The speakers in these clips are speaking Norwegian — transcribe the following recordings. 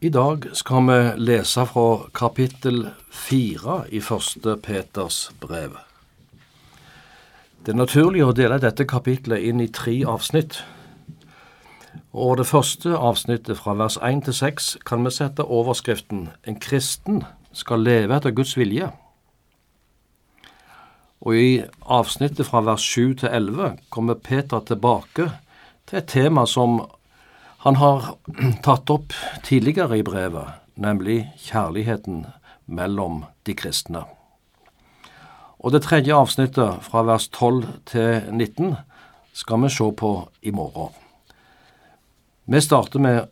I dag skal vi lese fra kapittel fire i første Peters brev. Det er naturlig å dele dette kapitlet inn i tre avsnitt. Og det første avsnittet, fra vers 1 til 6, kan vi sette overskriften En kristen skal leve etter Guds vilje. Og i avsnittet fra vers 7 til 11 kommer Peter tilbake til et tema som han har tatt opp tidligere i brevet, nemlig kjærligheten mellom de kristne. Og det tredje avsnittet, fra vers 12 til 19, skal vi se på i morgen. Vi starter med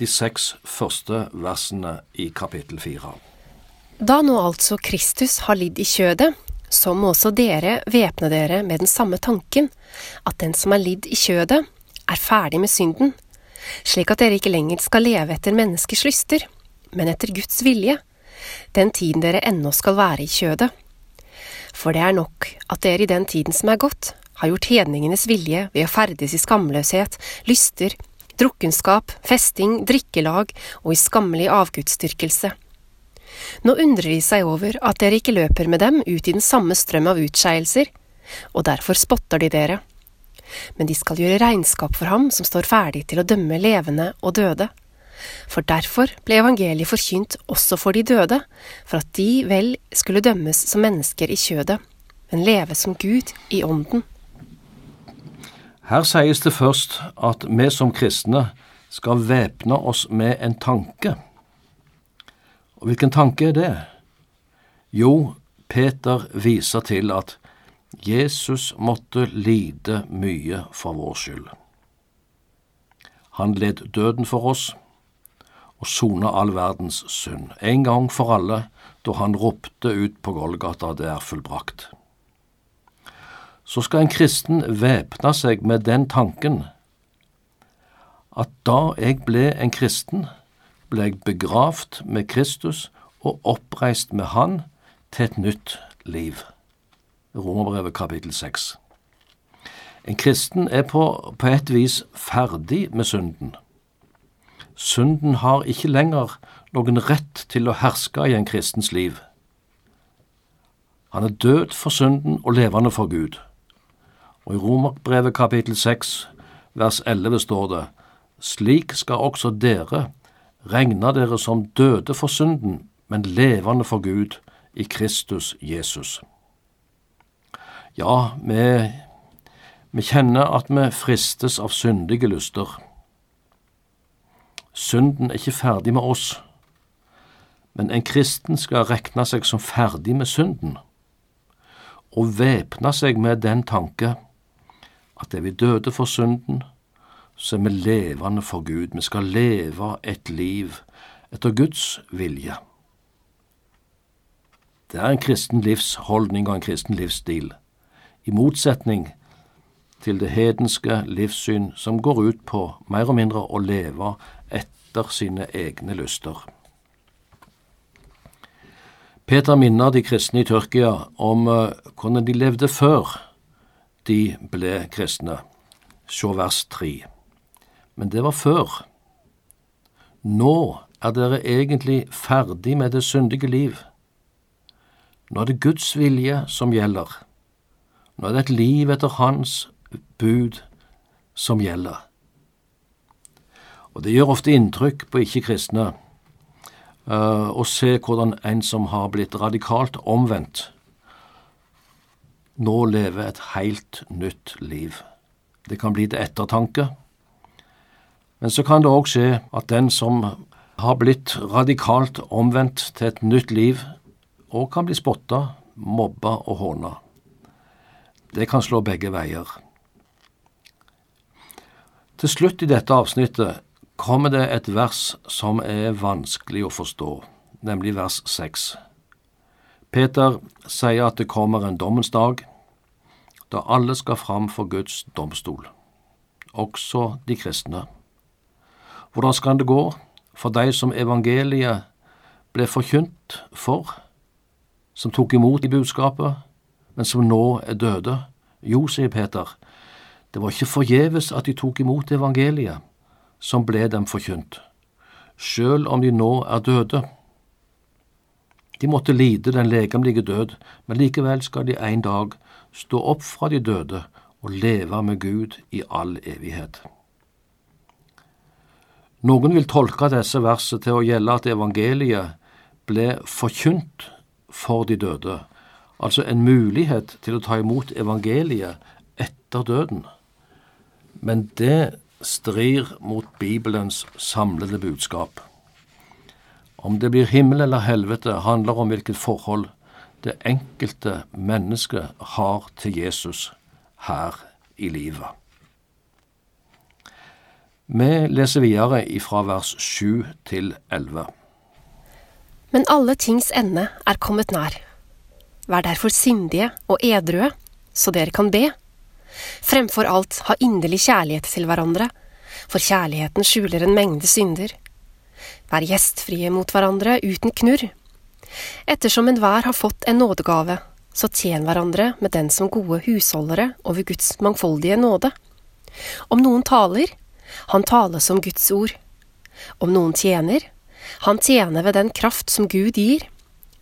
de seks første versene i kapittel fire. Da nå altså Kristus har lidd i kjødet, så må også dere væpne dere med den samme tanken, at den som er lidd i kjødet, er ferdig med synden, slik at dere ikke lenger skal leve etter menneskers lyster, men etter Guds vilje, den tiden dere ennå skal være i kjødet. For det er nok at dere i den tiden som er gått, har gjort hedningenes vilje ved å ferdes i skamløshet, lyster, drukkenskap, festing, drikkelag og i skammelig avgudsdyrkelse. Nå undrer de seg over at dere ikke løper med dem ut i den samme strøm av utskeielser, og derfor spotter de dere men de skal gjøre regnskap for ham som står ferdig til å dømme levende og døde. For derfor ble evangeliet forkynt også for de døde, for at de vel skulle dømmes som mennesker i kjødet, men leve som Gud i ånden. Her sies det først at vi som kristne skal væpne oss med en tanke. Og hvilken tanke er det? Jo, Peter viser til at Jesus måtte lide mye for vår skyld. Han led døden for oss og sona all verdens synd, en gang for alle, da han ropte ut på Golgata det er fullbrakt. Så skal en kristen væpne seg med den tanken at da jeg ble en kristen, ble jeg begravd med Kristus og oppreist med Han til et nytt liv. Romerbrevet kapittel 6. En kristen er på, på et vis ferdig med synden. Synden har ikke lenger noen rett til å herske i en kristens liv. Han er død for synden og levende for Gud. Og i Romerbrevet kapittel 6 vers 11 står det, slik skal også dere regne dere som døde for synden, men levende for Gud i Kristus Jesus. Ja, vi, vi kjenner at vi fristes av syndige lyster. Synden er ikke ferdig med oss, men en kristen skal regne seg som ferdig med synden, og væpne seg med den tanke at er vi døde for synden, så er vi levende for Gud. Vi skal leve et liv etter Guds vilje. Det er en kristen livsholdning og en kristen livsstil i motsetning til det hedenske livssyn som går ut på mer og mindre å leve etter sine egne lyster. Peter minner de kristne i Tyrkia om eh, hvordan de levde før de ble kristne. Se vers 3. Men det var før. Nå er dere egentlig ferdig med det syndige liv. Nå er det Guds vilje som gjelder. Nå er det et liv etter Hans bud som gjelder. Og Det gjør ofte inntrykk på ikke-kristne uh, å se hvordan en som har blitt radikalt omvendt, nå lever et helt nytt liv. Det kan bli til ettertanke, men så kan det òg skje at den som har blitt radikalt omvendt til et nytt liv, òg kan bli spotta, mobba og håna. Det kan slå begge veier. Til slutt i dette avsnittet kommer det et vers som er vanskelig å forstå, nemlig vers seks. Peter sier at det kommer en dommens dag, da alle skal fram for Guds domstol, også de kristne. Hvordan skal det gå for de som evangeliet ble forkynt for, som tok imot i budskapet, men som nå er døde? Jo, sier Peter, det var ikke forgjeves at de tok imot evangeliet, som ble dem forkynt. sjøl om de nå er døde. De måtte lide den legemlige død, men likevel skal de en dag stå opp fra de døde og leve med Gud i all evighet. Noen vil tolke disse versene til å gjelde at evangeliet ble forkynt for de døde, altså en mulighet til å ta imot evangeliet etter døden. Men det strir mot Bibelens samlede budskap. Om det blir himmel eller helvete, handler om hvilket forhold det enkelte mennesket har til Jesus her i livet. Vi leser videre ifra vers 7 til 11. Men alle tings ende er kommet nær. Vær derfor sindige og edrue, så dere kan be. Fremfor alt ha inderlig kjærlighet til hverandre, for kjærligheten skjuler en mengde synder. Vær gjestfrie mot hverandre uten knurr. Ettersom enhver har fått en nådegave, så tjen hverandre med den som gode husholdere over Guds mangfoldige nåde. Om noen taler, han taler som Guds ord. Om noen tjener, han tjener ved den kraft som Gud gir,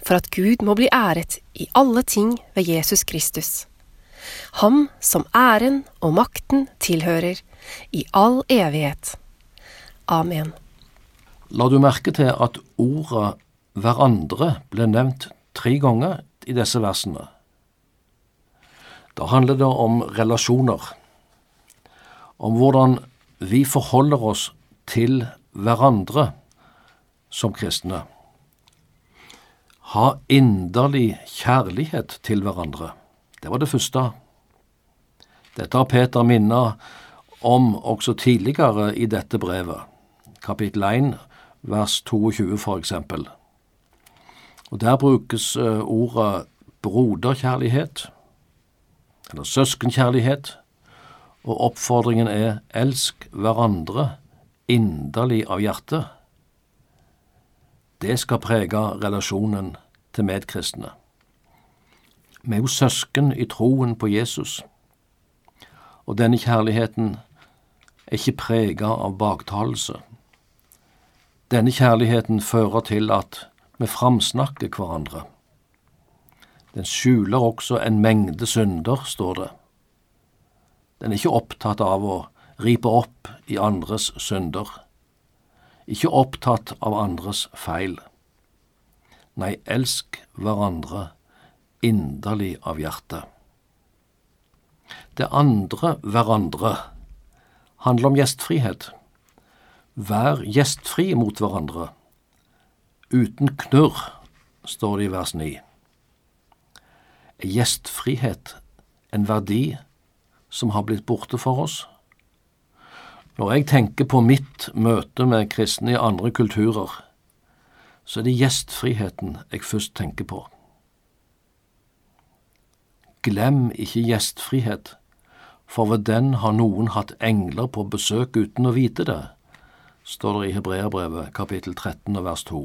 for at Gud må bli æret i alle ting ved Jesus Kristus. Ham som æren og makten tilhører i all evighet. Amen. La du merke til at ordet hverandre ble nevnt tre ganger i disse versene. Da handler det om relasjoner, om hvordan vi forholder oss til hverandre som kristne. Ha inderlig kjærlighet til hverandre. Det var det første. Dette har Peter minnet om også tidligere i dette brevet, kapittel 1, vers 22 for eksempel. Og Der brukes eh, ordet broderkjærlighet, eller søskenkjærlighet, og oppfordringen er elsk hverandre inderlig av hjertet. Det skal prege relasjonen til medkristne. Vi er jo søsken i troen på Jesus, og denne kjærligheten er ikke prega av baktalelse. Denne kjærligheten fører til at vi framsnakker hverandre. Den skjuler også en mengde synder, står det. Den er ikke opptatt av å ripe opp i andres synder, ikke opptatt av andres feil. Nei, elsk hverandre inderlig av hjertet. Det andre hverandre handler om gjestfrihet. Vær gjestfri mot hverandre. Uten knurr, står det i vers 9. Er gjestfrihet en verdi som har blitt borte for oss? Når jeg tenker på mitt møte med kristne i andre kulturer, så er det gjestfriheten jeg først tenker på. Glem ikke gjestfrihet, for ved den har noen hatt engler på besøk uten å vite det, står det i Hebreabrevet kapittel 13 og vers 2.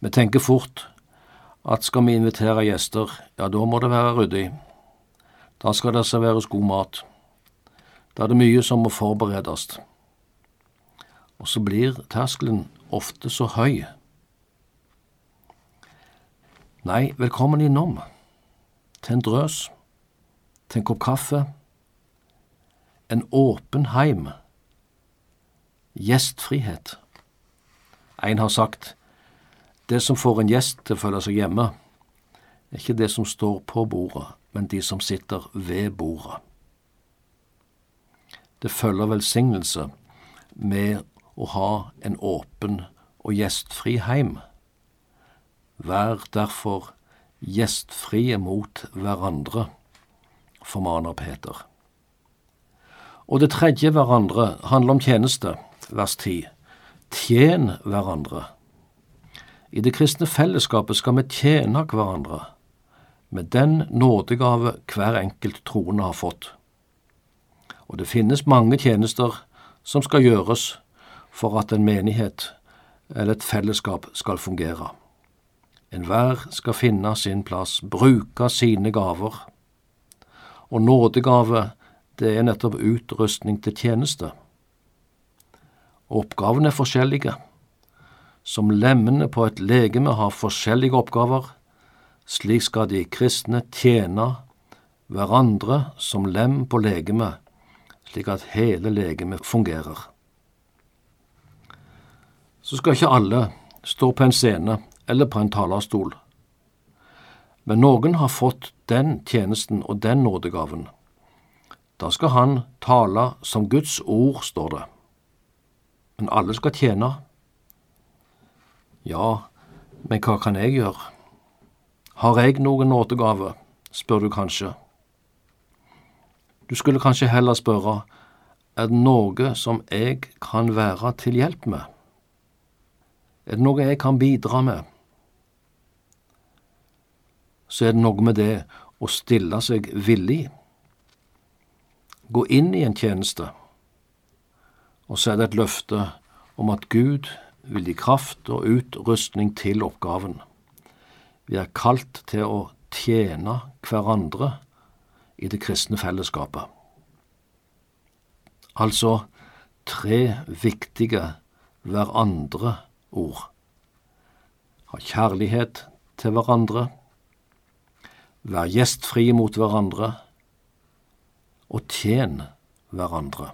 Vi tenker fort at skal vi invitere gjester, ja, da må det være ryddig. Da skal det serveres god mat. Da er det mye som må forberedes. Og så blir terskelen ofte så høy. Nei, velkommen innom til en drøs, til en kopp kaffe, en åpen heim, gjestfrihet. En har sagt det som får en gjest til å føle seg hjemme, er ikke det som står på bordet, men de som sitter ved bordet. Det følger velsignelse med å ha en åpen og gjestfri heim. Vær derfor gjestfrie mot hverandre, formaner Peter. Og det tredje hverandre handler om tjeneste, vers 10. Tjen hverandre. I det kristne fellesskapet skal vi tjene hverandre med den nådegave hver enkelt troende har fått. Og det finnes mange tjenester som skal gjøres for at en menighet eller et fellesskap skal fungere. Enhver skal finne sin plass, bruke sine gaver. Og nådegave, det er nettopp utrustning til tjeneste. oppgavene er forskjellige. Som lemmene på et legeme har forskjellige oppgaver, slik skal de kristne tjene hverandre som lem på legemet, slik at hele legemet fungerer. Så skal ikke alle stå på en scene eller på en talerstol, men noen har fått den tjenesten og den nådegaven. Da skal han tale som Guds ord, står det. Men alle skal tjene. Ja, men hva kan jeg gjøre? Har jeg noen nådegave, spør du kanskje. Du skulle kanskje heller spørre, er det noe som jeg kan være til hjelp med? Er det noe jeg kan bidra med? Så er det noe med det å stille seg villig. Gå inn i en tjeneste, og så er det et løfte om at Gud vil gi kraft og utrustning til oppgaven. Vi er kalt til å tjene hverandre i det kristne fellesskapet. Altså tre viktige hverandre-ord. Ha kjærlighet til hverandre, vær gjestfrie mot hverandre, og tjen hverandre.